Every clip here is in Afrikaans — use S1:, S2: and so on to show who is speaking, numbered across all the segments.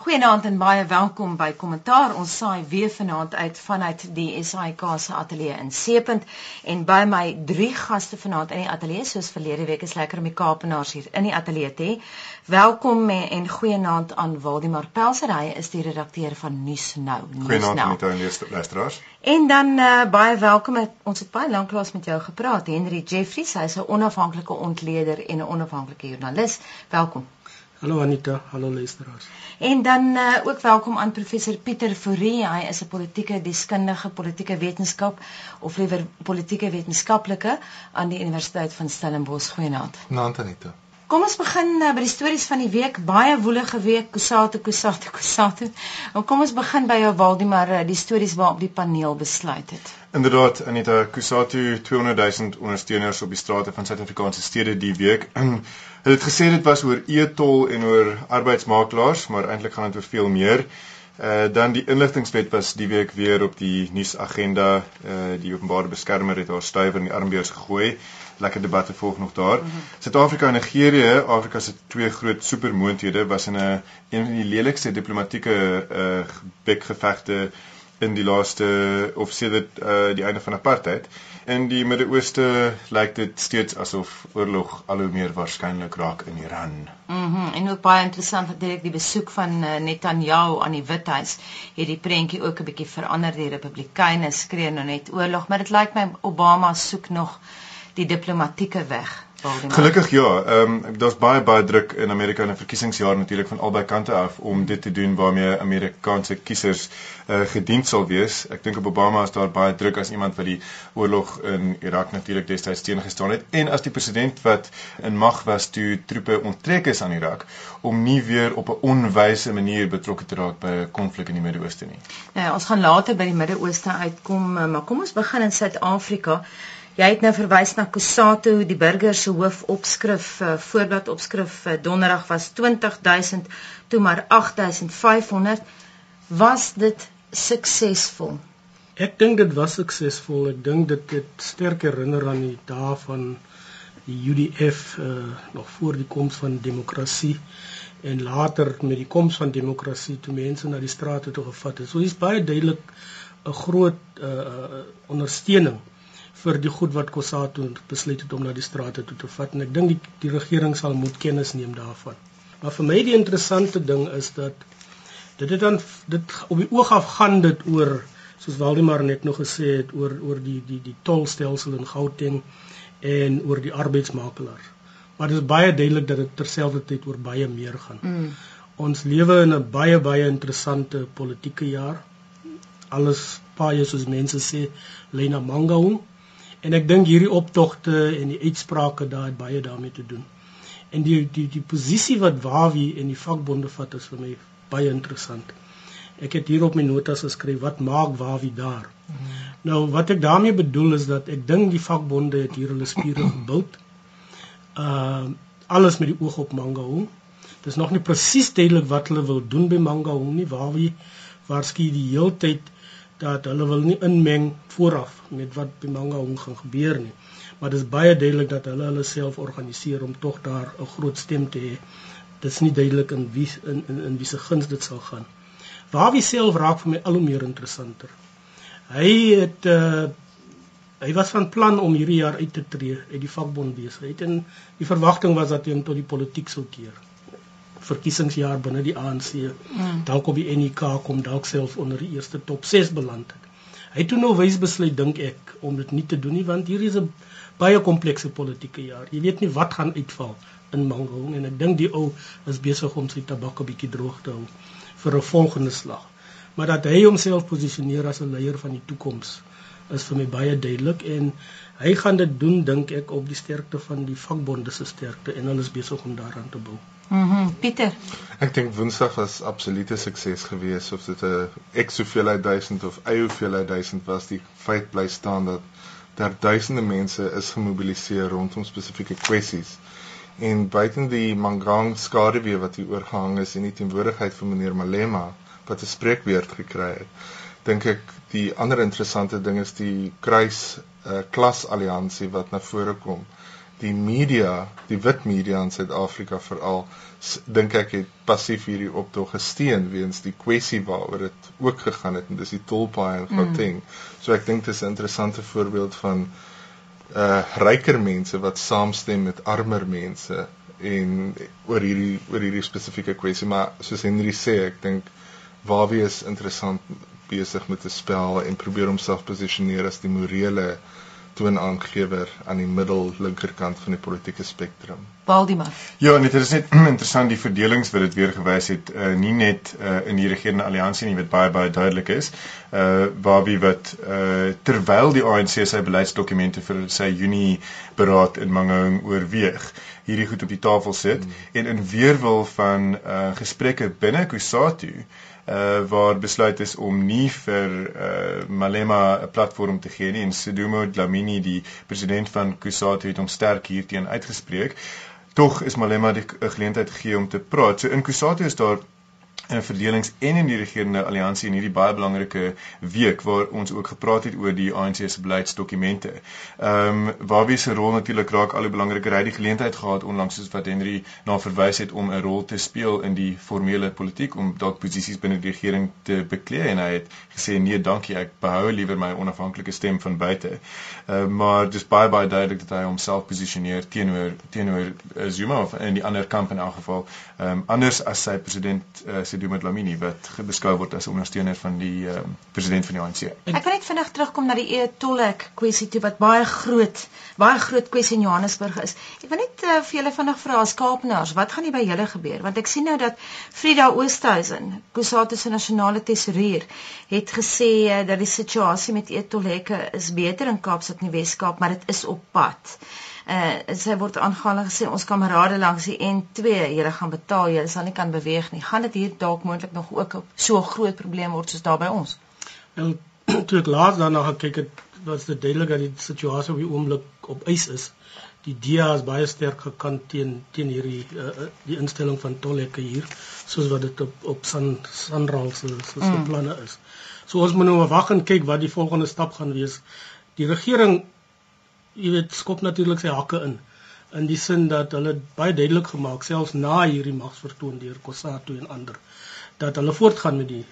S1: Goeienaand en baie welkom by Kommentaar. Ons saai weer vanaand uit vanuit die SAIK se ateljee in Seepunt en by my drie gaste vanaand in die ateljee soos verlede week is lekker om die Kaapenaars hier in die ateljee te hê. Welkom en, en goeienaand aan Waldemar Pelser. Hy is die redakteur van Nuus Nou.
S2: Goeienaand met jou luisteraars.
S1: En dan uh, baie welkom. Ons het baie lanklaas met jou gepraat, Henry Jeffries. Hy is 'n onafhanklike ontleder en 'n onafhanklike joernalis. Welkom.
S3: Hallo Anita, hallo luisteraars.
S1: En dan uh, ook welkom aan professor Pieter Fourie. Hy is 'n politieke deskundige, politieke wetenskap of liewer politieke wetenskaplike aan die Universiteit van Stellenbosch. Goeienaand.
S2: Naand Anita.
S1: Kom ons begin uh, by die stories van die week. Baie woelige week, Kusate, Kusate, Kusate. Nou kom ons begin by jou Waldemar, uh, die stories waarop die paneel besluit het.
S2: Inderdaad, Anita Kusatu 200 000 ondersteuners op die strate van Suid-Afrikaanse stede die week. Hulle het gesê dit was oor e-tol en oor arbeidsmakelaars, maar eintlik gaan dit oor veel meer. Uh dan die inligtingwet was die week weer op die nuusagenda. Uh die openbare beskermer het haar stywer in die armbeurs gegooi lekker debatte volg nog daar. Mhm. Suid-Afrika mm -hmm. en Nigerië, Afrika se twee groot supermoondhede was in 'n een van die lelikste diplomatieke uh bekgevegte in die laaste of sedert uh die einde van apartheid. In die Midde-Ooste lyk dit steeds asof oorlog al hoe meer waarskynlik raak in Iran.
S1: Mhm. Mm en ook baie interessant dat direk die besoek van uh, Netanyahu aan die Withuis het die prentjie ook 'n bietjie verander. Die Republikeine skree nou net oorlog, maar dit lyk my Obama soek nog die diplomatieke weg.
S2: Gelukkig ja, ehm um, daar's baie baie druk in Amerika in 'n verkiesingsjaar natuurlik van albei kante af om dit te doen waarmee Amerikaanse kiesers uh, gedien sal wees. Ek dink op Obama is daar baie druk as iemand wat die oorlog in Irak natuurlik destyds teengestaan het en as die president wat in mag was toe troepe onttrek is aan Irak om nie weer op 'n onwyse manier betrokke te raak by 'n konflik in die Midde-Ooste nie.
S1: Nou, ons gaan later by die Midde-Ooste uitkom, eh, maar kom ons begin in Suid-Afrika. Jy het nou verwys na Kusato, die burger se hoofopskrif, uh, voorblad opskrif uh, donderdag was 20000, toe maar 8500. Was dit suksesvol?
S3: Ek dink dit was suksesvol. Ek dink dit het sterk herinner aan die dae van die UDF uh, eh, nog voor die koms van demokrasie en later met die koms van demokrasie toe mense na die strate toe gevat het. So dis baie duidelik 'n groot uh, ondersteuning vir die goed wat Kosato besluit het om na die strate toe te vat en ek dink die, die regering sal moet kennis neem daarvan. Maar vir my die interessante ding is dat dit het dan dit op die oog af gaan dit oor soos Waldemar net nog gesê het oor oor die die die tolstelsel in Gauteng en oor die arbeidsmakelaars. Maar dit is baie duidelik dat dit terselfdertyd oor baie meer gaan. Mm. Ons lewe in 'n baie baie interessante politieke jaar. Alles baie soos mense sê lê na Mangaung En ek dink hierdie optogte en die uitsprake daar het baie daarmee te doen. En die die die posisie wat Wawi en die vakbonde vat is vir my baie interessant. Ek het hier op my notas geskryf wat maak Wawi daar. Mm -hmm. Nou wat ek daarmee bedoel is dat ek dink die vakbonde het hier hulle spiere gebou. Uh alles met die oog op Mangaung. Dis nog nie presies duidelik wat hulle wil doen by Mangaung nie. Wawi waarskynlik die heeltyd dat hulle wil nie inmeng vooraf met wat by Mangaung gaan gebeur nie. Maar dit is baie duidelik dat hulle hulle self organiseer om tog daar 'n groot stem te hê. Dit is nie duidelik in wie in in, in wie se guns dit sal gaan. Waar wie self raak vir my al hoe meer interessanter. Hy het uh hy was van plan om hierdie jaar uit te tree uit die vakbond besigheid en die verwagting was dat hy hom tot die politiek sou keer verkiesingsjaar binne die ANC. Mm. Dalk op die NK kom dalk self onder die eerste top 6 beland het. Hy het toe nou wys besluit dink ek om dit nie te doen nie want hier is 'n baie komplekse politieke jaar. Jy weet nie wat gaan uitval in Mangaung en ek dink die ou is besig om sy tabak 'n bietjie droog te hou vir 'n volgende slag. Maar dat hy homself posisioneer as 'n leier van die toekoms is vir my baie duidelik en hy gaan dit doen dink ek op die sterkte van die vakbonde se sterkte en hulle is besig om daaraan te bou.
S1: Mhm, mm Pieter.
S2: Ek dink Woensdag was absolute sukses geweest of dit 'n ek soveelheid duisend of eie hoeveelheid duisend was, die feit bly staan dat daar duisende mense is gemobiliseer rondom spesifieke kwessies. En buiten die Mangang skaduwee wat hier oorgehang is en die teenwoordigheid van meneer Malema wat 'n spreekwoord gekry het, dink ek die ander interessante ding is die kruis uh, klas alliansie wat na vore kom
S4: die media, die wit media in Suid-Afrika veral dink ek het passief hierdie optog gesteun weens die kwessie waaroor dit ook gegaan het en dis die tolpaai en Gauteng. Mm. So ek dink dit is 'n interessante voorbeeld van uh ryker mense wat saamstem met armer mense en oor hierdie oor hierdie spesifieke kwessie maar soos Henry sê ek dink Wawie is interessant besig met 'n spel en probeer homself posisioneer as die morele toonaangewer aan die middel linkerkant van die politieke spektrum.
S1: Waldemar.
S2: Ja, net dit is net interessant die verdelings wat dit weer gewys het, uh, nie net uh, in die regerende alliansie nie wat baie baie duidelik is. Uh waar wie wat uh terwyl die ANC sy beleidsdokumente vir sy Junie beraad in Mangaung oorweeg, hierdie goed op die tafel sit hmm. en in weerwil van uh gesprekke binne Kusatu uh waar besluit is om nie vir uh Malema 'n platform te gee nie en Sidumo Dlamini die president van Kusatu het hom sterk hierteen uitgespreek. Tog is Malema die geleentheid gegee om te praat. So in Kusatu is daar verdelings en in die regerende alliansie in hierdie baie belangrike week waar ons ook gepraat het oor die ANC se beleidsdokumente. Ehm um, waar wie se rol natuurlik raak al hoe belangriker. Hy die geleentheid gehad onlangs soos wat Henry na verwys het om 'n rol te speel in die formele politiek om dalk posisies binne die regering te beklee en hy het gesê nee, dankie, ek behou liewer my onafhanklike stem van buite. Ehm uh, maar dis baie baie duidelik dat hy homself posisioneer teenoor teenoor Zuma of in die ander kamp in elk geval. Ehm um, anders as sy president uh, se doen met Lamini wat beskou word as ondersteuner van die um, president van die ANC.
S1: Ek wil net vinnig terugkom na die e-tollek kwessie toe wat baie groot, baie groot kwessie in Johannesburg is. Ek wil net uh, vir julle vinnig vra as Kaapenaars, wat gaan hier by julle gebeur? Want ek sien nou dat Frida Oosthuizen, Kusatu se nasionale tesourier, het gesê uh, dat die situasie met e-tollekke is beter in Kaapstad en Wes-Kaap, maar dit is op pad uh sy word aangehaal en gesê ons kamerade langs die N2 julle gaan betaal julle sal nie kan beweeg nie. Gaan dit hier dalk moontlik nog ook so 'n groot probleem word soos daar by ons?
S3: Nou toe ek laat daarna gekyk het was dit duidelik dat die situasie op die oomblik op ys is. Die DEA is baie sterk gekant teen teen hierdie uh, die instelling van tolhekke hier soos wat dit op op San Sanral se se mm. planne is. So ons moet nou wag en kyk wat die volgende stap gaan wees. Die regering jy weet skop natuurlik sy hakke in in die sin dat hulle baie duidelik gemaak selfs na hierdie magsvertoon deur Kossatu en ander dat hulle voortgaan met die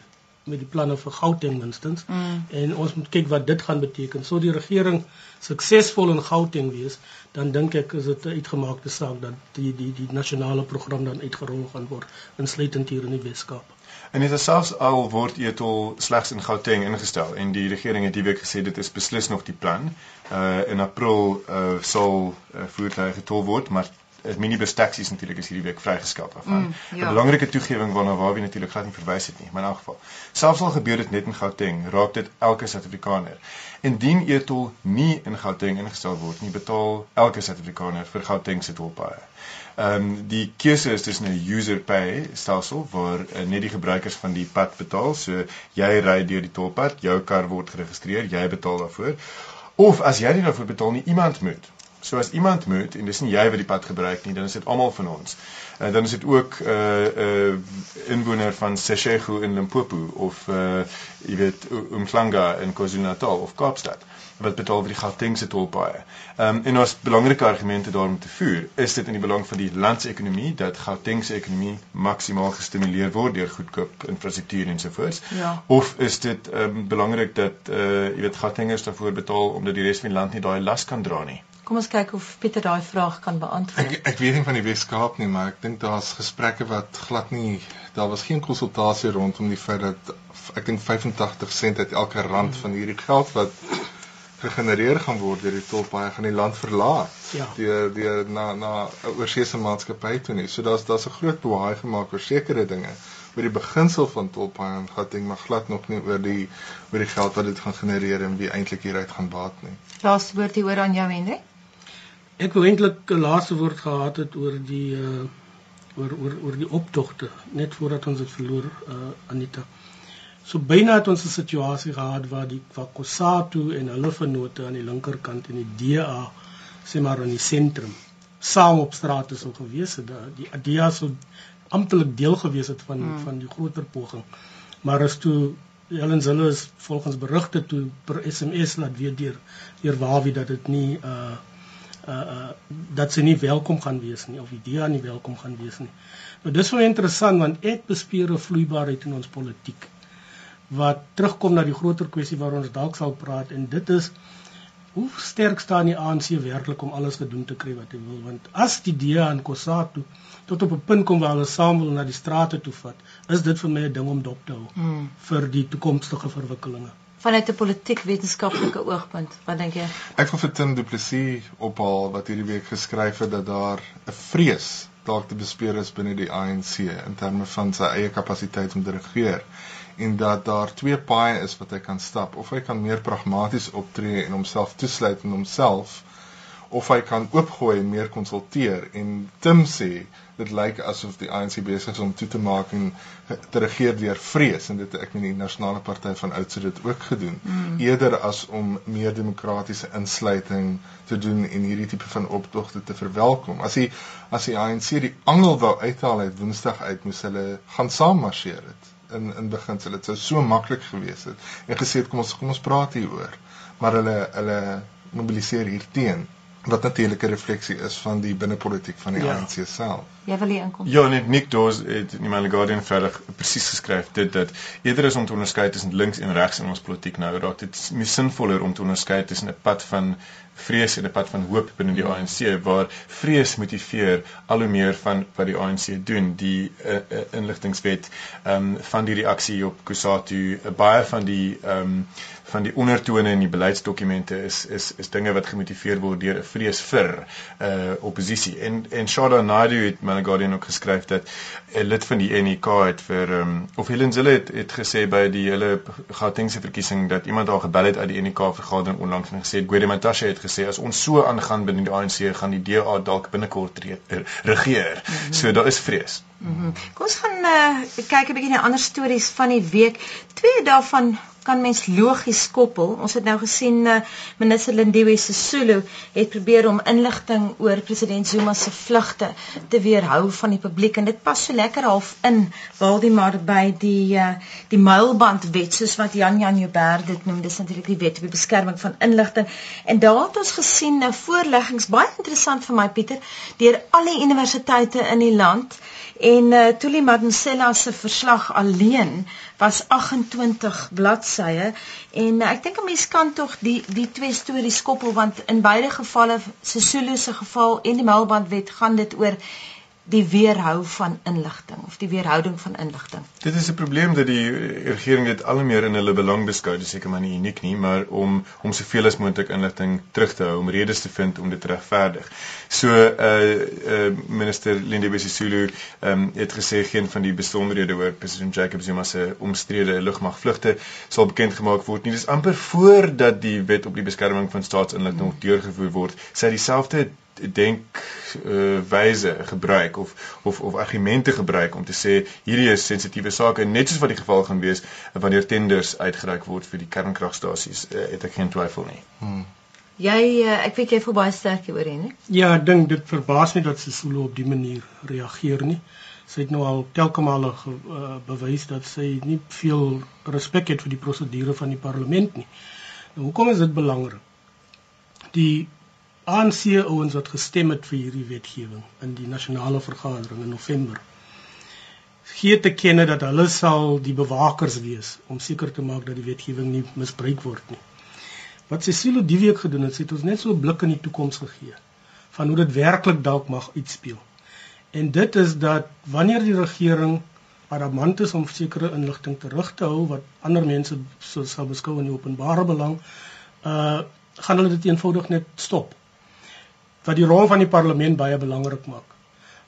S3: met die planne vir Gauteng minstens mm. en ons moet kyk wat dit gaan beteken. So die regering suksesvol in Gauteng wees, dan dink ek is dit 'n uitgemaakte saak dat die die die nasionale program dan uitgerol gaan word insluitend hier in die Weskaap.
S2: En dit is selfs al word etol slegs in Gauteng ingestel en die regering het die week gesê dit is beslis nog die plan. Uh in April uh sal uh, voertuie getol word, maar minibus taksies natuurlik is hierdie week vrygeskep daarvan. Mm, ja. 'n Belangrike toegewing waarna waar wie natuurlik glad nie verwys het nie, maar in elk geval. Selfs al gebeur dit net in Gauteng, raak dit elke Suid-Afrikaner. Indien etol nie in Gauteng ingestel word nie, betaal elke Suid-Afrikaner vir Gauteng se tolpaaie. Ehm um, die keuse is tussen 'n user pay stelsel waar uh, net die gebruikers van die pad betaal. So jy ry deur die tolpad, jou kar word geregistreer, jy betaal daarvoor. Of as jy nie daarvoor betaal nie, iemand moet. So as iemand moet en dis nie jy wat die pad gebruik nie, dan is dit almal van ons. En uh, dan is dit ook 'n uh, eh, 'n uh, inwoner van Seshego in Limpopo of uh jy weet Umhlanga in KwaZulu-Natal of Kaapstad wat betaal vir die Gautengse tolpaaie. Ehm um, en ons belangrike argumente daarom te voer, is dit in die belang van die landsekonomie dat Gautengse ekonomie maksimaal gestimuleer word deur goedkoop infrastruktuur ensovoorts? Ja. Of is dit ehm um, belangrik dat uh jy weet Gautengers daarvoor betaal omdat die res van die land nie daai las kan dra nie?
S1: Kom ons kyk of Pieter daai vraag kan beantwoord.
S4: Ek ek weet nie van die Weskaap nie, maar ek dink daar's gesprekke wat glad nie daar was geen konsultasie rondom die feit dat ek dink 85 sent uit elke rand van hierdie geld wat gegenereer gaan word deur die tolpaaie gaan die land verlaat. Ja. Deur deur na na 'n oorsese maatskappy toe nie. So daar's daar's 'n groot bewaai gemaak oor sekere dinge oor die beginsel van tolpaaie en gatting maar glad nog nie oor die oor die geld wat dit gaan genereer en wie eintlik hieruit gaan baat nie.
S1: Laaste woord hier oor aan jou Hendrik.
S3: Ek wou eintlik 'n laaste woord gehad het oor die uh oor oor oor die optogte net voordat ons dit verloor uh Anita. So byna het ons 'n situasie gehad waar die Kwakosatu en hulle vennote aan die linkerkant en die DA sê maar in die sentrum saam op straat is om gewees het dat die DA so amptelik deel gewees het van hmm. van die groter poging. Maar as toe Helen Zille is volgens berigte toe per SMS laat weet deur deur Wawie dat dit nie uh uh uh dat sy nie welkom gaan wees nie of die DA nie welkom gaan wees nie. Nou dis wel interessant want ek bespeer 'n vloeibaarheid in ons politiek wat terugkom na die groter kwessie waaroor ons dalk sal praat en dit is hoe sterk staan die ANC werklik om alles gedoen te kry wat hy wil want as die DA en Kossatu tot op 'n punt kom waar hulle saam wil na die strate toe vat is dit vir my 'n ding om dop te hou hmm. vir die toekomstige verwikkelinge
S1: vanuit 'n politiek wetenskaplike oogpunt. Wat dink jy?
S4: Ek wil vir Tim Du Plessis ophaal wat hierdie week geskryf het dat daar 'n vrees dalk te bespeer is binne die ANC in terme van sy eie kapasiteit om te regeer en dat daar twee paaie is wat hy kan stap. Of hy kan meer pragmaties optree en homself toesluit in homself of hy kan oopgooi en meer konsulteer en Tim sê dit lyk asof die ANC besig is om toe te maak en te regeer deur vrees en dit ek meen die nasionale party van oud het dit ook gedoen. Mm. eerder as om meer demokratiese insluiting te doen en hierdie tipe van optogte te verwelkom. As hy as die ANC die angel wou uithaal uit Woensdag uit moes hulle gaan saam marseer het. In in beginsel dit sou so maklik gewees het. En gesê het kom ons kom ons praat hieroor. Maar hulle hulle mobiliseer hierteen wat natuurlik 'n refleksie is van die binnepolitiek van die ja. ANC self.
S1: Jy wil hier inkom.
S2: Ja, net Nick Dawes het in die Guardian verder presies geskryf dit dat eerder is om te onderskei tussen links en regs in ons politiek nou raak dit meer sinvoller om te onderskei tussen 'n pad van vrees en 'n pad van hoop binne die ANC waar vrees motiveer al hoe meer van wat die ANC doen die uh, uh, inligtingwet ehm um, van die reaksie op Kusatu uh, baie van die ehm um, van die ondertone in die beleidsdokumente is is is dinge wat gemotiveer word deur 'n vrees vir uh oppositie en en Shada Naidu het Malagadian ook geskryf dat 'n lid van die NEK het vir um, of Helen Zille het, het gesê by die hele Gautengse verkiesing dat iemand daar gebel het uit die NEK vergadering onlangs en gesê Gwedimantashe het gesê as ons so aangaan binne die ANC gaan die DA dalk binnekort regeer. Mm -hmm. So daar is vrees.
S1: Mm -hmm. Kom ons gaan uh, kyk 'n bietjie na ander stories van die week. Twee daarvan kan mens logies koppel. Ons het nou gesien uh, minister Lindiwe Sisulu het probeer om inligting oor president Zuma se vlugte te weerhou van die publiek en dit pas so lekker half in waardy maar by die uh, die muilband wet soos wat Jan Jan Joubert dit noem. Dis natuurlik die wet op die beskerming van inligting. En daar het ons gesien 'n uh, voorleggings baie interessant vir my Pieter deur alle universiteite in die land. En uh, Tuli Madonsela se verslag alleen was 28 bladsye. En uh, ek dink 'n mens kan tog die die twee stories koppel want in beide gevalle se Sulu se geval en die Melbandwet gaan dit oor die weerhou van inligting of die weerhouding van inligting.
S2: Dit is 'n probleem dat die regering dit al meer in hulle belang beskou, dis seker maar nie uniek nie, maar om om soveel as moontlik inligting terug te hou om redes te vind om dit te regverdig. So uh uh minister Lindiwe Sisulu ehm um, het gesê geen van die besonderhede oor president Jacob Zuma se omstrede lugmagvlugte sal bekend gemaak word nie. Dis amper voordat die wet op die beskerming van staatsinligting hmm. deurgevoer word, sy dieselfde denk uh, wyse gebruik of of of argumente gebruik om te sê hierdie is sensitiewe sake net soos wat die geval gaan wees wanneer tenders uitgereik word vir die kernkragstasies uh, het ek geen twyfel nie. Hmm.
S1: Jy uh, ek weet jy voel baie sterk hieroor hè?
S3: Ja, ek dink dit verbaas my dat Sesulu op die manier reageer nie. Sy het nou al telke male uh, bewys dat sy nie veel respek het vir die prosedure van die parlement nie. Nou, hoekom is dit belangrik? Die ANC ouens wat gestem het vir hierdie wetgewing in die nasionale vergadering in November gee te kenne dat hulle sal die bewakers wees om seker te maak dat die wetgewing nie misbruik word nie. Wat Cecile die week gedoen het, het ons net so 'n blik in die toekoms gegee van hoe dit werklik dalk mag uitspeel. En dit is dat wanneer die regering adamant is om sekere inligting terug te hou wat ander mense sou beskou in die openbare belang, uh gaan hulle dit eenvoudig net stop wat die rol van die parlement baie belangrik maak.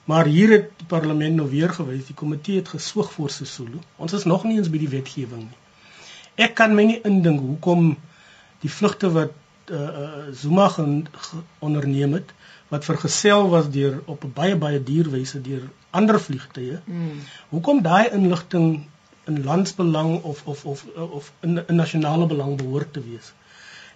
S3: Maar hier het die parlement nou weer gewys, die komitee het geswoeg vir Sesulu. Ons is nog nie eens by die wetgewing nie. Ek kan my nie indink hoekom die vlugte wat uh, uh, Zuma onderneem het wat vergesel was deur op 'n baie baie duur wyse deur ander vliegtye. Mm. Hoekom daai inligting in landsbelang of of of of in, in nasionale belang behoort te wees?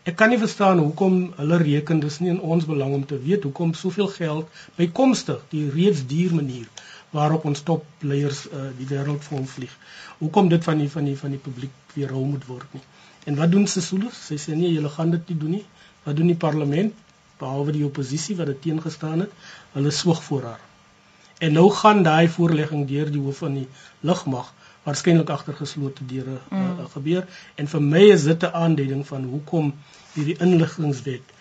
S3: Ek kan nie verstaan hoekom hulle reken dis nie in ons belang om te weet hoekom soveel geld bykomstig die reeds duur manier waarop ons top leiers uh, die wêreld vir hom vlieg. Hoekom dit van die van die van die publiek weer hou moet word nie. En wat doen Sesulu? Sy sê nee, julle gaan dit nie doen nie. Wat doen die parlement? behalwe die oppositie wat dit teengestaan het, hulle swig voor haar. En nou gaan daai voorlegging deur die hoof van die lugmag waarskynlik agter geslote deure mm. uh, gebeur en vir my is dit 'n aanduiding van hoekom hierdie inligtingwet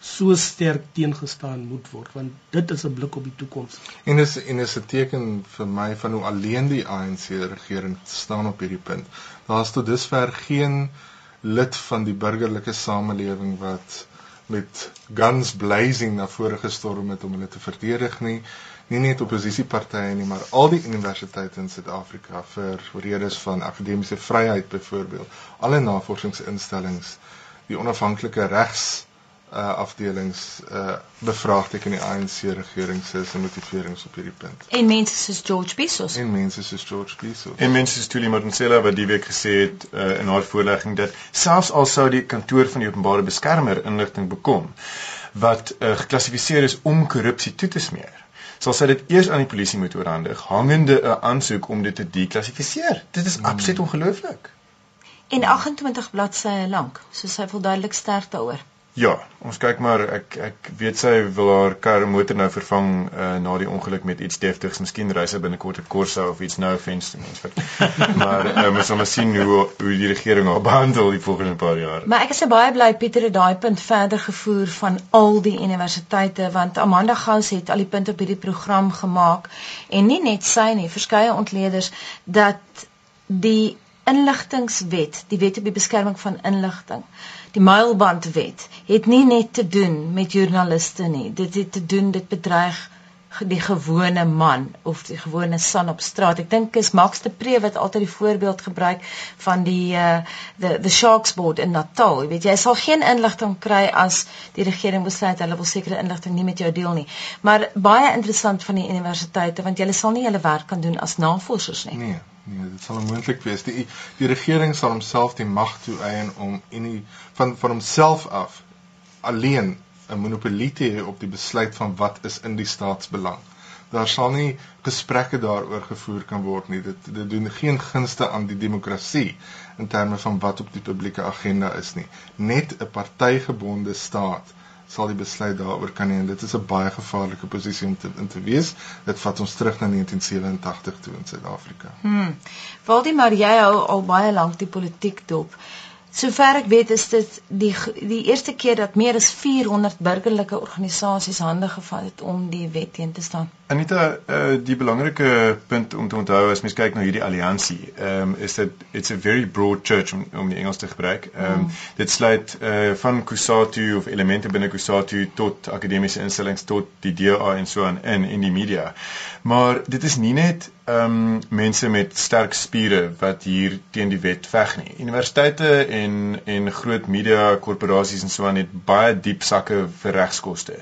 S3: so sterk teengestaan moet word want dit is 'n blik op die toekoms.
S4: En is en is 'n teken vir my van hoe alleen die ANC regering staan op hierdie punt. Daar's tot dusver geen lid van die burgerlike samelewing wat met guns blazing na vore gestorm het om hulle te verdedig nie nie net oppositiepartye nie maar al die universiteite in Suid-Afrika vir redes van akademiese vryheid byvoorbeeld alle navorsingsinstellings die onafhanklike regs uh afdelings uh bevraagteken die ANC regering se se motiverings op hierdie punt.
S1: En mense soos George Bezos.
S4: En mense soos George Bezos.
S2: En mense soos Tuli Madonsela wat die week gesê het uh in haar voorlegging dat selfs al sou die kantoor van die openbare beskermer inligting bekom wat uh geklassifiseer is om korrupsie toe te smeer sal sy dit eers aan die polisie moet oorhandig hangende 'n aansoek om dit te deklassifiseer. Dit is hmm. absoluut ongelooflik.
S1: En 28 bladsye lank, so sy wil duidelik sterk daaroor.
S2: Ja, ons kyk maar ek ek weet sy wil haar kar motor nou vervang uh, na die ongeluk met iets deftigs, miskien ry sy binnekort 'n Corsa of iets nou offense te mens. maar uh, ons sal maar sien hoe hoe die regering haar behandel die volgende paar jaar.
S1: Maar ek is baie bly Pieter het daai punt verder gevoer van al die universiteite want Amanda Gous het al die punte op hierdie program gemaak en nie net sy nie, verskeie ontleeders dat die inligtingwet, die wet op die beskerming van inligting die mylbandwet het nie net te doen met joernaliste nie. Dit het te doen dit bedreig die gewone man of die gewone san op straat. Ek dink is Max de Pre wat altyd die voorbeeld gebruik van die uh the the Sharks board in Natal. Jy weet jy sal geen inligting kry as die regering besluit hulle wil sekere inligting nie met jou deel nie. Maar baie interessant van die universiteite want jy sal nie hulle werk kan doen as navorsers nie.
S4: Nee. Nee, dit sal onmoontlik wees. Die die regering sal homself die mag toeëien om in die van van homself af alleen 'n monopolie te hê op die besluit van wat is in die staatsbelang. Daar sal nie gesprekke daaroor gevoer kan word nie. Dit dit doen geen gunste aan die demokrasie in terme van wat op die publieke agenda is nie. Net 'n partygebonde staat sal die besluit daaroor kan neem. Dit is 'n baie gevaarlike posisie om te in te wees. Dit vat ons terug na 1987 toe in Suid-Afrika.
S1: Hm. Waldemar, jy hou al baie lank die politiek dop. Sover ek weet is dit die die eerste keer dat meer as 400 burgerlike organisasies hande gevat het om die wet teen te staan.
S2: Anita, uh, die belangrike punt om te onthou as mens kyk na hierdie alliansie, ehm um, is dit it's a very broad church om om die Engels te gebruik. Ehm um, mm. dit sluit uh, van Kusatu of elemente binne Kusatu tot akademiese instellings tot die DA en so aan in in die media. Maar dit is nie net ehm um, mense met sterk spiere wat hier teen die wet veg nie. Universiteite en en groot media korporasies en so aan het baie diep sakke vir regskoste.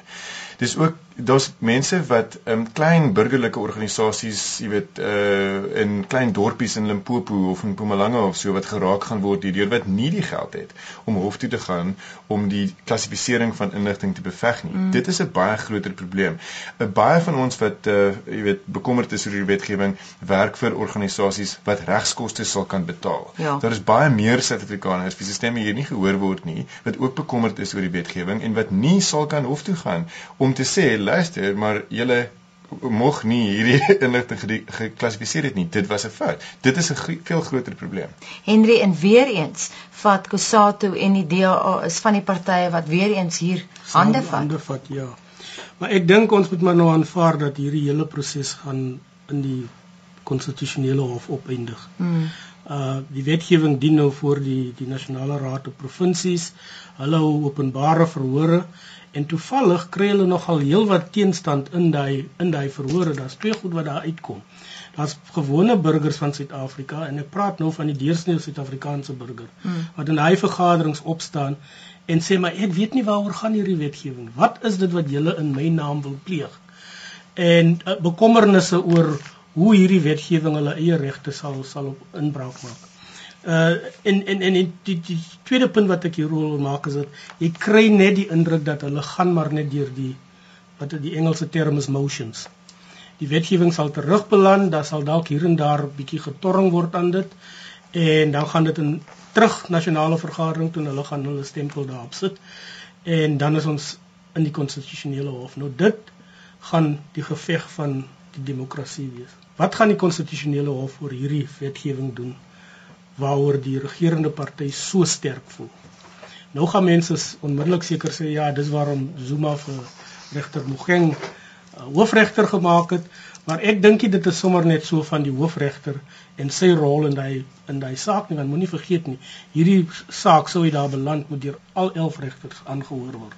S2: Dis ook daar's mense wat in um, klein burgerlike organisasies, jy weet, uh in klein dorpies in Limpopo of in Mpumalanga of so wat geraak gaan word hierdeur wat nie die geld het om hof toe te gaan om die klassifisering van inligting te beveg nie. Mm. Dit is 'n baie groter probleem. 'n uh, Baie van ons wat uh jy weet bekommerd is oor die wetgewing, werk vir organisasies wat regskoste sal kan betaal.
S1: Ja.
S2: Daar is baie meer Suid-Afrikaners wie se stemme hier nie gehoor word nie, wat ook bekommerd is oor die wetgewing en wat nie sal kan hof toe gaan om te sê luister, maar julle moeg nie hierdie inligting geklassifiseer het nie. Dit was 'n fout. Dit is 'n veel groter probleem.
S1: Henry en weer eens vat Kusato en die DA is van die partye wat weer eens hier hande vat.
S3: Hande vat, ja. Maar ek dink ons moet maar nou aanvaar dat hierdie hele proses gaan in die konstitusionele hof opeindig.
S1: Hmm.
S3: Uh die wetgewing dien nou voor die die nasionale raad op provinsies. Hulle hou openbare verhore en toevallig kry hulle nogal heelwat teenstand in daai in daai verhore. Daar's twee goed wat daar uitkom. Daar's gewone burgers van Suid-Afrika en ek praat nou van die deursnee Suid-Afrikaanse burger
S1: hmm.
S3: wat in daai vergaderings opstaan en sê maar ek weet nie waaroor gaan hierdie wetgewing. Wat is dit wat julle in my naam wil pleeg? En uh, bekommernisse oor hoe hierdie wetgewing hulle eie regte sal sal op inbraak maak uh en en en die, die tweede punt wat ek hier wil maak is dat jy kry net die indruk dat hulle gaan maar net deur die wat die Engelse term is motions. Die wetgewing sal terugbeland, daar sal dalk hier en daar bietjie getorring word aan dit en dan gaan dit in terug nasionale vergadering toe hulle gaan hulle stempel daarop sit en dan is ons in die konstitusionele hof. Nou dit gaan die geveg van die demokrasie wees. Wat gaan die konstitusionele hof oor hierdie wetgewing doen waaroor die regerende party so sterk voel? Nou gaan mense onmiddellik seker sê ja, dis waarom Zuma vir regter Mogeng uh, hoofregter gemaak het, maar ek dink dit is sommer net so van die hoofregter en sy rol in daai in daai saak nie, want moenie vergeet nie, hierdie saak sou hy daar beland moet deur al 11 regters aangehoor word.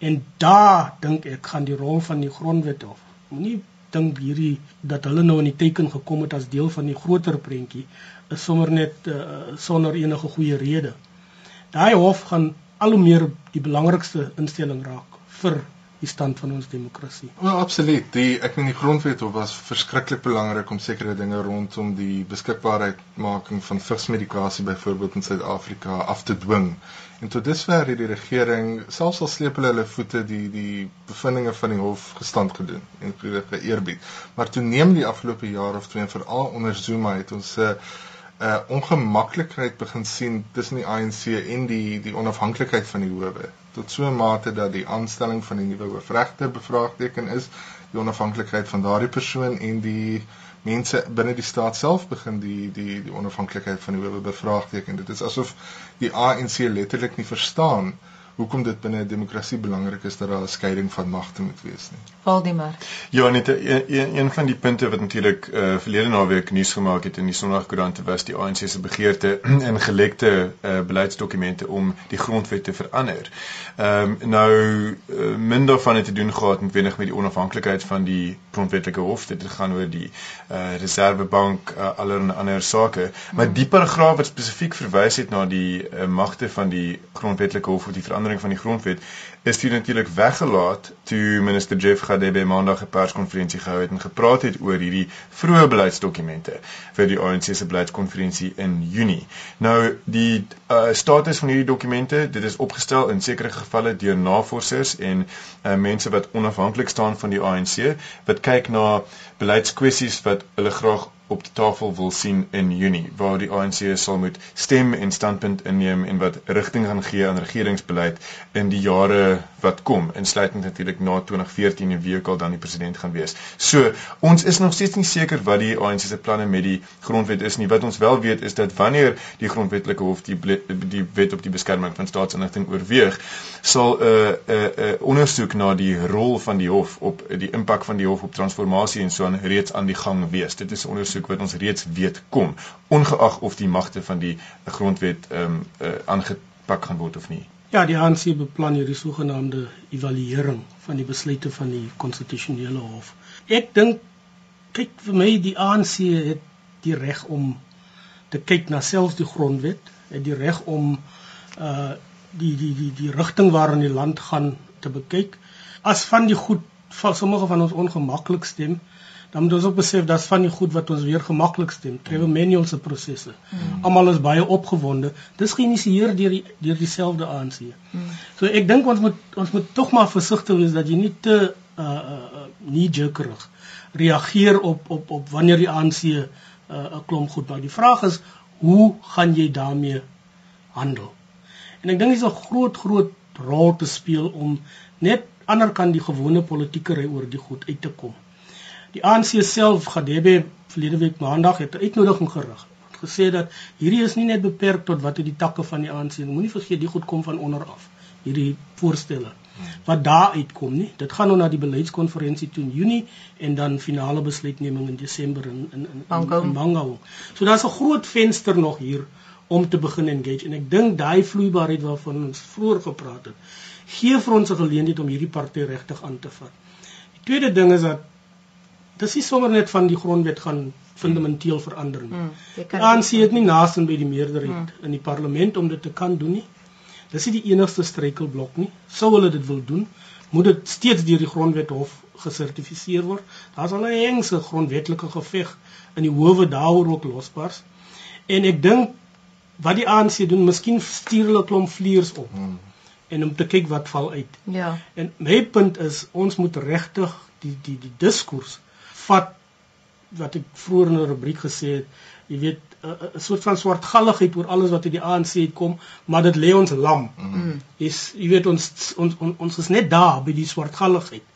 S3: En daar dink ek gaan die rol van die grondwet hof. Moenie dink hierdie dat hulle nou in die teken gekom het as deel van die groter prentjie sommer net uh, sonder enige goeie rede. Daai hof gaan al hoe meer die belangrikste instelling raak vir die stand van ons demokrasie.
S4: Ja, absoluut. Die ek meen die grondwet was verskriklik belangrik om sekere dinge rondom die beskikbaarheid making van vigsmedikasie byvoorbeeld in Suid-Afrika af te dwing. En tot dusver het die regering selfs al sleep hulle hulle voete die die bevindinge van die hof gestand gedoen en geëerbied. Maar toe neem die afgelope jaar of twee veral onder Zuma het ons 'n uh, uh, ongemaklikheid begin sien tussen die ANC en die die onafhanklikheid van die howe tot so 'n mate dat die aanstelling van die nuwe hoofregter bevraagteken is, die onafhanklikheid van daardie persoon en die mense binne die staat self begin die die die onafhanklikheid van die howe bevraagteken. Dit is asof die ANC letterlik nie verstaan hoekom dit binne 'n demokrasie belangrik is dat daar 'n skeiding van magte moet wees nie.
S1: Valdemar.
S2: Ja, net een, een van die punte wat natuurlik uh, verlede naweek nuus gemaak het in die Sondagkoerante was die ANC se begeerte in gelekte uh, beleidsdokumente om die grondwet te verander. Ehm um, nou uh, minder van dit te doen gehad met wenig met die onafhanklikheid van die grondwetlike hof. Dit gaan oor die uh, Reservebank uh, allerlei ander sake, maar die paragraaf wat spesifiek verwys het na die uh, magte van die grondwetlike hof of die verandering van die grondwet is dit natuurlik weggelaat toe minister Jeff Gadebe maandag 'n perskonferensie gehou het en gepraat het oor hierdie vroeë beleidsdokumente vir die ANC se beleidskonferensie in Junie. Nou die uh, status van hierdie dokumente, dit is opgestel in sekere gevalle deur navorsers en uh, mense wat onafhanklik staan van die ANC wat kyk na beleidskwessies wat hulle graag op die tafel wil sien in Junie waar die ANC sal moet stem en standpunt inneem en wat rigting gaan gee aan regeringsbeleid in die jare wat kom insluitend natuurlik na 2014 en wie ook al dan die president gaan wees. So, ons is nog steeds nie seker wat die ANC se planne met die grondwet is nie. Wat ons wel weet is dat wanneer die grondwetlike hof die die wet op die beskerming van staatsinligting oorweeg, sal 'n uh, 'n uh, 'n uh, ondersoek na die rol van die hof op die impak van die hof op transformasie en so aan reeds aan die gang wees. Dit is 'n ondersoek wat ons reeds weet kom, ongeag of die magte van die grondwet ehm um, uh, aangepak gaan word of nie.
S3: Ja, die ANC beplan hierdie sogenaamde evaluering van die besluite van die konstitusionele hof. Ek dink kyk vir my die ANC het die reg om te kyk na selfs die grondwet, het die reg om uh die die die die rigting waarin die land gaan te bekyk. As van die goed van sommige van ons ongemaklik stem, dan moet ons ook besef dat van die goed wat ons weer gemaklik stem, Trevor Manuel se prosesse. Mm. Almal is baie opgewonde. Dis geïnisieer deur die deur dieselfde ANC. Mm. So ek dink ons moet ons moet tog maar versigtig wees dat jy nie te uh uh nie jerkerig reageer op op op wanneer die ANC 'n uh, klomp goed maak. Die vraag is hoe gaan jy daarmee handel? En ek dink dis 'n groot groot rol te speel om net ander kan die gewone politieke ry oor die goed uit te kom. Die ANC self Gadebe verlede week maandag het 'n uitnodiging gerig. Gesê dat hierdie is nie net beperk tot wat uit die takke van die ANC. Moenie vergeet die goed kom van onder af. Hierdie voorstelle wat daar uitkom nie. Dit gaan nou na die beleidskonferensie toe in Junie en dan finale besluitneming in Desember in in in Bangau. So daar's 'n groot venster nog hier om te begin engage en ek dink daai vloeibaarheid waarvan ons vroeër gepraat het, gee vir ons 'n geleentheid om hierdie party regtig aan te vat. Die tweede ding is dat dis nie sommer net van die grondwet gaan fundamenteel verander nie. Mm, ANC het nie nasin by die meerderheid mm. in die parlement om dit te kan doen nie. Dis nie die enigste struikelblok nie. Sou hulle dit wil doen, moet dit steeds deur die grondwet hof gesertifiseer word. Daar's al 'n hengse grondwetlike geveg in die howe daaroor ook losbars. En ek dink wat die ANC doen, miskien stuur hulle 'n klomp vleiers op. Mm. En om te kyk wat val uit.
S1: Ja.
S3: En my punt is ons moet regtig die die die diskurs vat wat ek vroeër in 'n rubriek gesê het jy weet 'n uh, uh, soort van swartgalligheid oor alles wat uit die ANC het kom, maar dit lê ons lam. Mm. Is jy weet ons ons ons, ons is net daar by die swartgalligheid.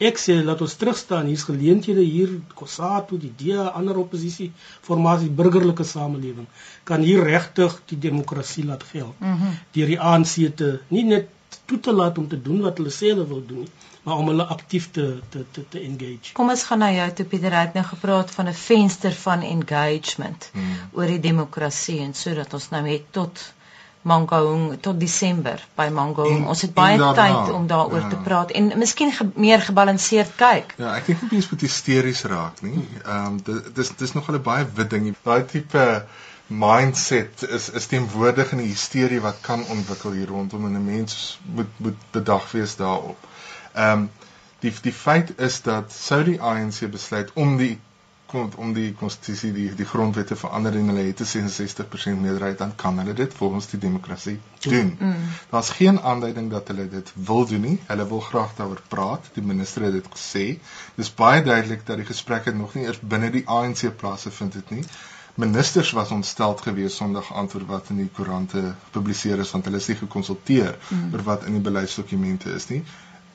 S3: Ek sê laat ons terug staan, hier's geleenthede hier, Kossatu, die DA, ander oppositie formasie, burgerlike samelewing kan hier regtig die demokrasie laat geld. Mm -hmm. Deur die ANC te nie net toe te laat om te doen wat hulle sê hulle wil doen, maar om hulle aktief te te te te engage.
S1: Kom ons gaan na jou toe Pieter, het nou gepraat van 'n venster van engagement mm. oor die demokrasie en sodat ons nou het tot Mangaung tot Desember by Mangaung. Ons het baie tyd om daaroor ja. te praat en miskien ge meer gebalanseerd kyk.
S4: Ja, ek dink nie mens moet hysteries raak nie. Ehm um, dit is dis nog 'n baie wit ding. Daai tipe mindset is is teenwoordig in die hysterie wat kan ontwikkel hier rondom en 'n mens moet moet bedag wees daarop. Ehm um, die die feit is dat sou die ANC besluit om die om die konstitusie die die grondwet te verander en hulle het 'n 66% meerderheid dan kan hulle dit volgens die demokrasie doen. Mm. Daar's geen aanduiding dat hulle dit wil doen nie. Hulle wil graag daaroor praat. Die minister het dit gesê. Dis baie duidelik dat die gesprekke nog nie eers binne die ANC plase vind dit nie. Ministers was ontsteld gewees Sondag antwoord wat in die koerante gepubliseer is want hulle is nie gekonsulteer mm. oor wat in die beleidsdokumente is nie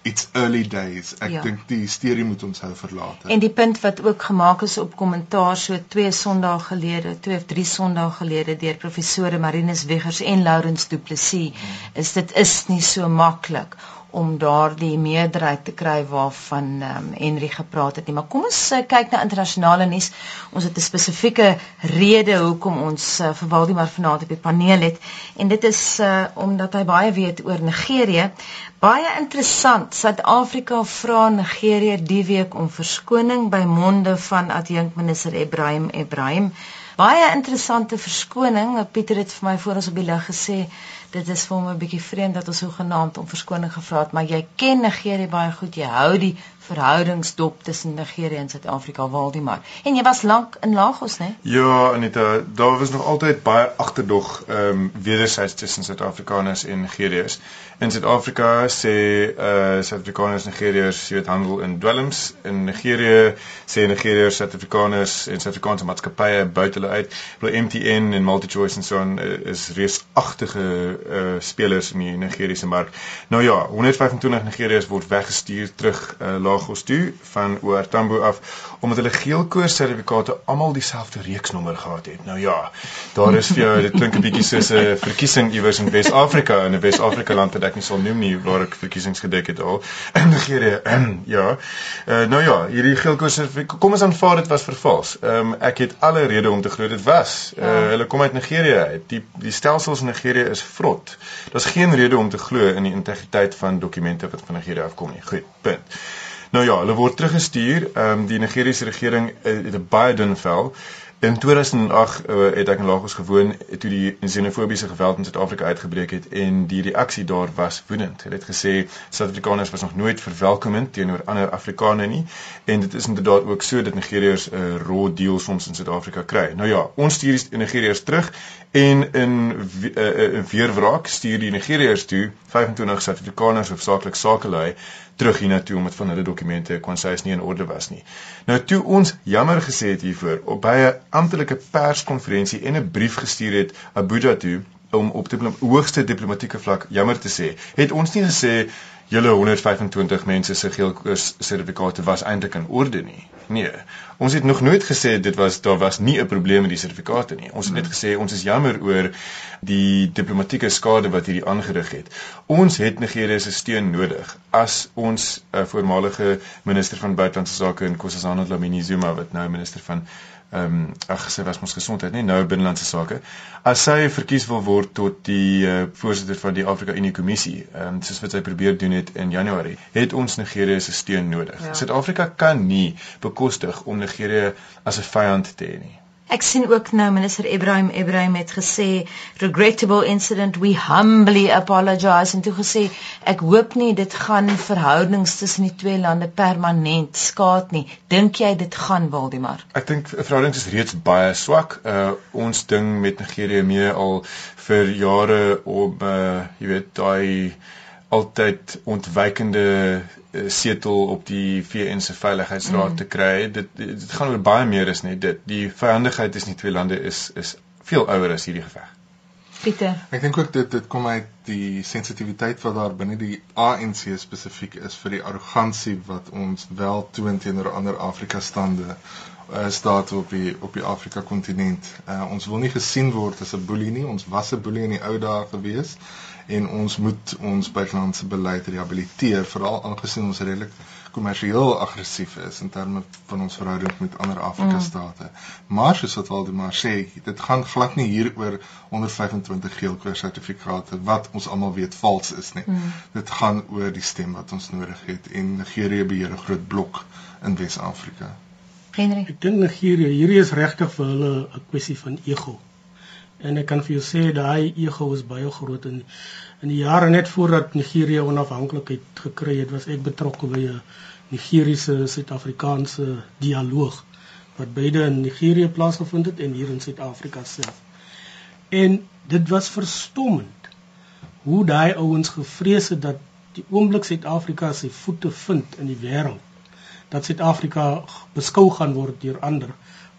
S4: it's early days. Ek ja. dink die hysterie moet ons hou verlaat.
S1: En die punt wat ook gemaak is op kommentaar so 2 Sondae gelede, 2 of 3 Sondae gelede deur professore Marinus Wiggers en Laurens Du Plessis, hmm. is dit is nie so maklik om daardie meerderheid te kry waarvan um, Henry gepraat het nie. Maar kom ons uh, kyk na internasionale nuus. Ons het 'n spesifieke rede hoekom ons uh, vir Waldemar vanaand op die paneel het en dit is uh, omdat hy baie weet oor Nigerië. Baie interessant. Suid-Afrika vra Nigerië die week om verskoning by monde van adjunkminister Ibrahim Ibrahim. Baie interessante verskoning. Pieter het vir my voor ons op die lig gesê dit is vir hom 'n bietjie vreemd dat ons so genaamd om verskoning gevra het, maar jy ken Nigerië baie goed. Jy hou die verhoudingsdop tussen Nigerië en Suid-Afrika, Waldemar. En jy was lank in Lagos, né?
S2: Ja, Anita, daar was nog altyd baie agterdog ehm um, wederzijds tussen Suid-Afrikaners en Nigeriërs. In Suid-Afrika sê eh uh, Suid-Afrikaners Nigeriërs jy weet handel in dwelms. In Nigerië sê Nigeriërs Suid-Afrikaners en Suid-Afrikaanse maatskappye buite hulle uit. Hulle MTN en MultiChoice en so on uh, is reusagtige eh uh, spelers in die Nigeriese mark. Nou ja, 125 Nigeriërs word weggestuur terug eh uh, Lagos toe van oor Tambo af omdat hulle geelkoors sertifikate almal dieselfde reeksnommer gehad het. Nou ja, daar is vir jou dit klink 'n bietjie soos 'n verkiesing iewers in Wes-Afrika in 'n Wes-Afrika land wat ek nie sal noem nie waar ek verkiesings gedek het al. In Nigerië, ja. Uh, nou ja, hierdie geelkoors kom ons aanvaar dit was vervals. Ehm um, ek het alle rede om te glo dit was. Uh, ja. Hulle kom uit Nigerië uit. Die die stelsels in Nigerië is vrot. Daar's geen rede om te glo in die integriteit van dokumente wat van Nigerië afkom nie. Goed, punt. Nou ja, hulle word teruggestuur. Ehm um, die Nigeriese regering het 'n baie dun vel. In 2008 uh, het ek in Lagos gewoon toe die xenofobiese geweld in Suid-Afrika uitgebreek het en die reaksie daar was woedend. Hulle het gesê Suid-Afrikaners was nog nooit verwelkomend teenoor ander Afrikaners nie en dit is inderdaad ook so dat Nigeriërs 'n uh, raw deal soms in Suid-Afrika kry. Nou ja, ons stuur die Nigeriërs terug en in 'n uh, uh, weerwraak stuur die Nigeriërs toe 25 Suid-Afrikaners hoofsaaklik sakelei terug hiernatoe omdat van hulle dokumente kon sê is nie in orde was nie. Nou toe ons jammer gesê het hiervoor op baie amptelike perskonferensie en 'n brief gestuur het Abuja toe om op die hoogste diplomatieke vlak jammer te sê, het ons nie gesê julle 125 mense se geelkoors sertifikate was eintlik in orde nie. Nee. Ons het nog nooit gesê dit was daar was nie 'n probleem met die sertifikate nie. Ons het net gesê ons is jammer oor die diplomatieke skade wat hierdie aangerig het. Ons het Nigerië se steun nodig as ons 'n uh, voormalige minister van buitelandse sake in Nkosazana Dlamini Zuma wat nou minister van ehm um, ag sy was mos gesondheid nie? Nou binnelandse sake. As sy verkies wil word tot die uh, voorsitter van die Afrika Unie kommissie ehm um, soos wat sy probeer doen het in Januarie het ons Nigerië se steun nodig. Ja. Suid-Afrika kan nie bekostig om Nigerië as 'n vyand te hê nie
S1: Ek sien ook nou minister Ibrahim Ibrahim het gesê regrettable incident we humbly apologize en toe gesê ek hoop nie dit gaan verhoudings tussen die twee lande permanent skaad nie. Dink jy dit gaan Waldemar?
S2: Ek dink verhoudings is reeds baie swak. Uh ons ding met Nigerië mee al vir jare om uh jy weet daai altyd ontwykende setel op die VN se veiligheidsraad mm. te kry. Dit, dit dit gaan oor baie meer as net dit. Die vyandigheid tussen die twee lande is is veel ouer as hierdie geveg.
S1: Pieter.
S4: Ek dink ook dit dit kom uit die sensitiwiteit wat daar binne die ANC spesifiek is vir die arrogansie wat ons wel toon teenoor ander Afrika stande uh, staat op die op die Afrika kontinent. Uh, ons wil nie gesien word as 'n boelie nie. Ons was 'n boelie in die ou dae gewees en ons moet ons buitelandse beleid rehabiliteer veral aangesien ons redelik kommersieel aggressief is in terme van ons verhouding met ander Afrika mm. state. Maar soos wat Waldemar sê, dit gaan glad nie hier oor 125 geelkleur sertifikate wat ons almal weet vals is nie. Mm. Dit gaan oor die stem wat ons nodig het en Nigerië beheer 'n groot blok in Wes-Afrika.
S1: Henry,
S3: ek dink Nigerië, hierdie is regtig vir hulle 'n kwessie van ego. En ek kan vir jou sê daai ego is baie groot in in die jare net voordat Nigerië onafhanklikheid gekry het, was ek betrokke by 'n Nigeriese Suid-Afrikaanse dialoog wat beide in Nigerië plaasgevind het en hier in Suid-Afrika self. En dit was verstommend hoe daai ouens gevrees het dat die oomblik Suid-Afrika sy voete vind in die wêreld, dat Suid-Afrika beskou gaan word deur ander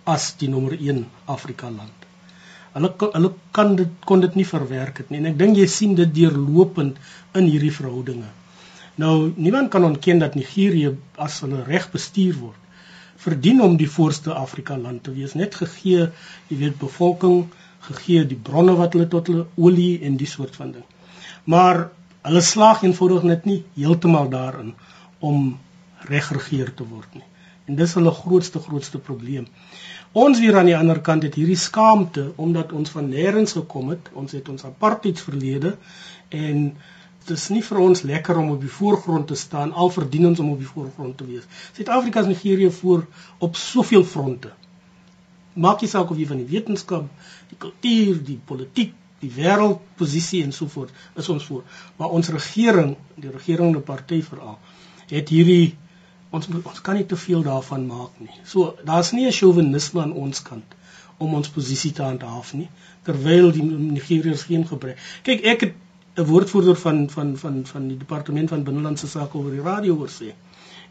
S3: as die nommer 1 Afrika land. Hulle hulle kan dit kon dit nie verwerk het nie en ek dink jy sien dit deurlopend in hierdie verhoudinge. Nou niemand kan ontken dat Nigerië as hulle reg bestuur word verdien om die voorste Afrika land te wees net gegee jy weet bevolking gegee die bronne wat hulle tot hulle olie en die soort van ding. Maar hulle slaag eenvoudig net nie heeltemal daarin om reg regeer te word nie. En dis hulle grootste grootste probleem. Ons weer aan die ander kant het hierdie skaamte omdat ons van nêrens gekom het. Ons het ons apartheid verlede en dit is nie vir ons lekker om op die voorgrond te staan al verdien ons om op die voorgrond te wees. Suid-Afrika is Nigerië voor op soveel fronte. Maak nie saak of jy van die wetenskap, die kultuur, die politiek, die wêreldposisie en so voort is ons voor. Maar ons regering, die regerende party veral, het hierdie ons ons kan nie te veel daarvan maak nie. So daar's nie 'n chauvinisme aan ons kant om ons posisie te handhaaf nie terwyl die Nigeriërs geen gebrek. Kyk, ek het 'n woordvoerder van van van van die departement van binnelandse sake oor die radio hoor sê.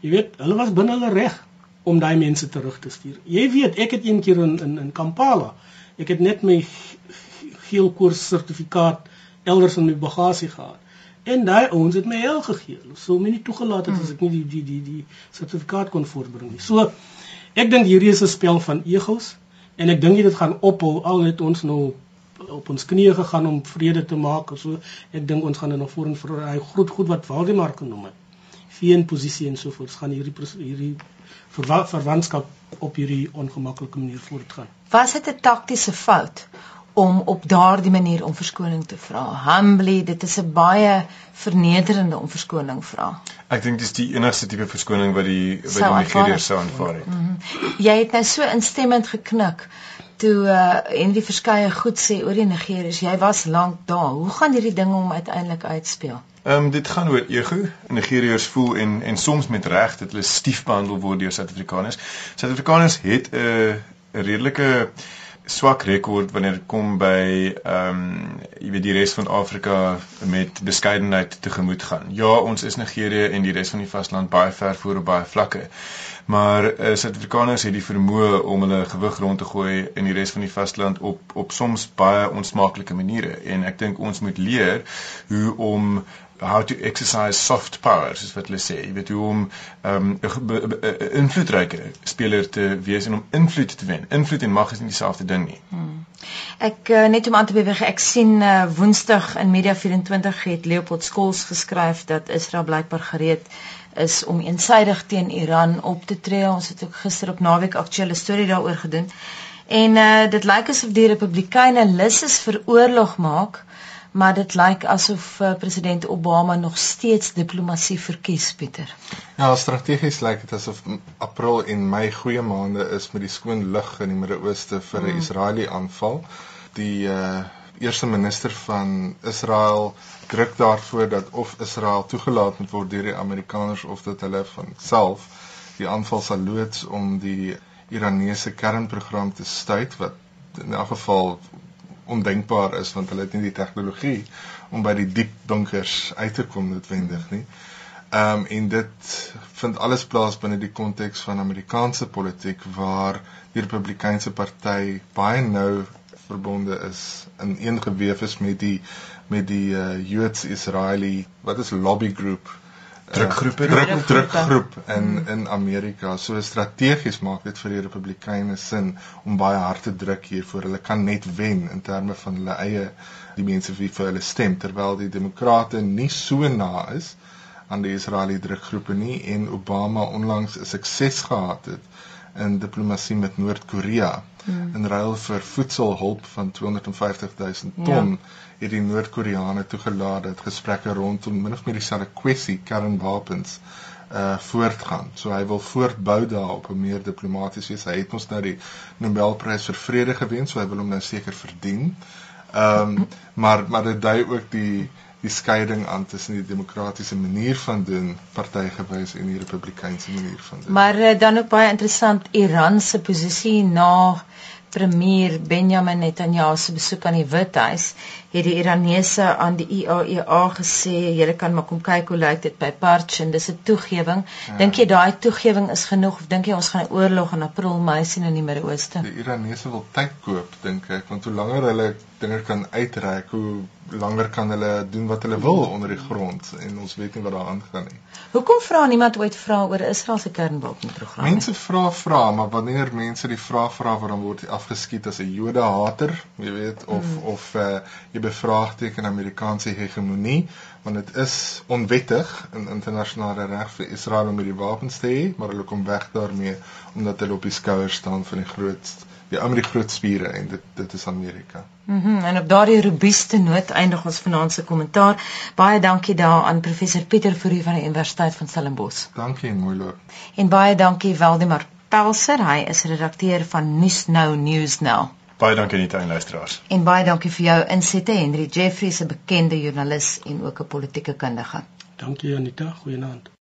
S3: Jy weet, hulle was binne hulle reg om daai mense terug te stuur. Jy weet, ek het een keer in in in Kampala, ek het net my geel koers sertifikaat elders in my bagasie gehad. En daai ouens het my hel gegee. Hulle sou my nie toegelaat het as ek nie die die die die sertifikaat kon voorbring nie. So ek dink hierdie is 'n spel van egos en ek dink dit gaan ophou al het ons nou op ons knieë gegaan om vrede te maak of so. Ek dink ons gaan er nog voor en vir daai groot goed wat Waldemar genoem het. Veen posisie en so voort gaan hierdie hierdie verwantskap op hierdie ongemaklike manier voortgaan.
S1: Was dit 'n taktiese fout om op daardie manier om verskoning te vra. Humbly, dit is 'n baie vernederende om verskoning vra.
S2: Ek dink dis die enigste tipe verskoning wat die wat die Nigeriërs sou aanvaar het. Mm -hmm.
S1: Jy het nou so instemmend geknik toe uh, en die verskeie goed sê oor die Nigeriërs. Jy was lank daar. Hoe gaan hierdie ding om uiteindelik uitspeel?
S2: Ehm um, dit gaan oor ego. Nigeriërs voel en en soms met reg dat hulle stief behandel word deur Suid-Afrikaners. Suid-Afrikaners het 'n uh, redelike swak rekord wanneer dit kom by ehm um, jy weet die res van Afrika met beskeidenheid tegemoet gaan. Ja, ons is Nigerië en die res van die vasteland baie ver voor op baie vlakke. Maar uh, Suid-Afrikaners het die vermoë om hulle gewig rond te gooi in die res van die vasteland op op soms baie onsmaaklike maniere. En ek dink ons moet leer hoe om how to exercise soft power soos wat hulle sê. Jy weet hoe om ehm, 'n um, invloedryke speler te wees en om invloed te wen. Invloed en mag is nie dieselfde ding nie. Hmm.
S1: ek uh, net om aan te beweeg ek sien uh, woensdag in media 24 het Leopold Skols geskryf dat Israel blykbaar gereed is om eensydig teen Iran op te tree ons het ook gister op naweek aktuelle storie daaroor gedoen en uh, dit lyk asof die republikeine lus is vir oorlog maak maar dit lyk asof uh, president Obama nog steeds diplomatie verkies Pieter.
S4: Ja, strategies lyk dit asof April en Mei goeie maande is met die skoon lug in die Midde-Ooste vir 'n mm. Israeliese aanval. Die uh, eerste minister van Israel druk daarvoor dat of Israel toegelaat moet word deur die Amerikaners of dat hulle van self die aanval sal loods om die Iranese kernprogram te stuit wat in elk geval ondenkbaar is want hulle het nie die tegnologie om by die diep bunkers uit te kom noodwendig nie. Ehm um, en dit vind alles plaas binne die konteks van Amerikaanse politiek waar die Republikeinse party baie nou verbonde is in een geweef is met die met die uh, Joods-Israeli wat is lobby group
S2: drukgroepe
S4: uh, druk drukgroep in hmm. in Amerika. So strategies maak dit vir die Republikeine sin om baie hard te druk hiervoor. Hulle kan net wen in terme van hulle eie die mense wie vir hulle stem terwyl die Demokrate nie so na is aan die Israeliese drukgroepe nie en Obama onlangs 'n sukses gehad het in diplomatie met Noord-Korea hmm. in ruil vir voedselhulp van 250 000 ton ja. het die Noord-Koreane toegelaat dat gesprekke rondom min of meer dieselfde kwessie kernwapens uh voortgaan. So hy wil voortbou daarop om meer diplomaties wees. Hy het ons nou die Nobelprys vir vrede gewen, so hy wil hom nou seker verdien. Ehm um, maar maar dit dui ook die die skeiding aan tussen die demokratiese manier van doen partygewys en die republikeinse manier van doen.
S1: Maar uh, dan ook baie interessant Iran se posisie na premier Benjamin Netanyahu se besoek aan die Withuis het die Iranese aan die IAEA e gesê julle kan maar kom kyk hoe lyk dit by Parch en dis 'n toegewing. Ja. Dink jy daai toegewing is genoeg of dink jy ons gaan 'n oorlog in April Mei sien in die Midde-Ooste?
S4: Die Iranese wil tyd koop dink ek want hoe langer hulle dinge kan uitreik, hoe langer kan hulle doen wat hulle wil onder die grond en ons weet nie wat daar aangaan nie.
S1: Hoekom vra niemand ooit vra oor Israel se kernwapenprogram?
S4: Mense vra vra, maar wanneer mense die vraag vra, dan word afgeskiet as 'n Jode hater, jy weet of hmm. of uh, jy bevraagteken Amerikaanse hegemonie want dit is onwettig in internasionale reg vir Israel om hierdie wapens te hê maar hulle kom weg daarmee omdat hulle op die skouers staan van die grootste die ander groot spiere en dit dit is Amerika.
S1: Mhm mm en op daardie robuuste noot eindig ons vanaand se kommentaar. Baie dankie daaraan professor Pieter Fourie van die Universiteit van Stellenbosch.
S4: Dankie en mooi loop.
S1: En baie dankie Waldemar Pelser, hy is redakteur van Nuus Nou News Now.
S2: Baie dankie aan die tuinluisteraars.
S1: En baie dankie vir jou insette Henry Jeffries, 'n bekende joernalis en ook 'n politieke kundige.
S3: Dankie Anita, goeienaand.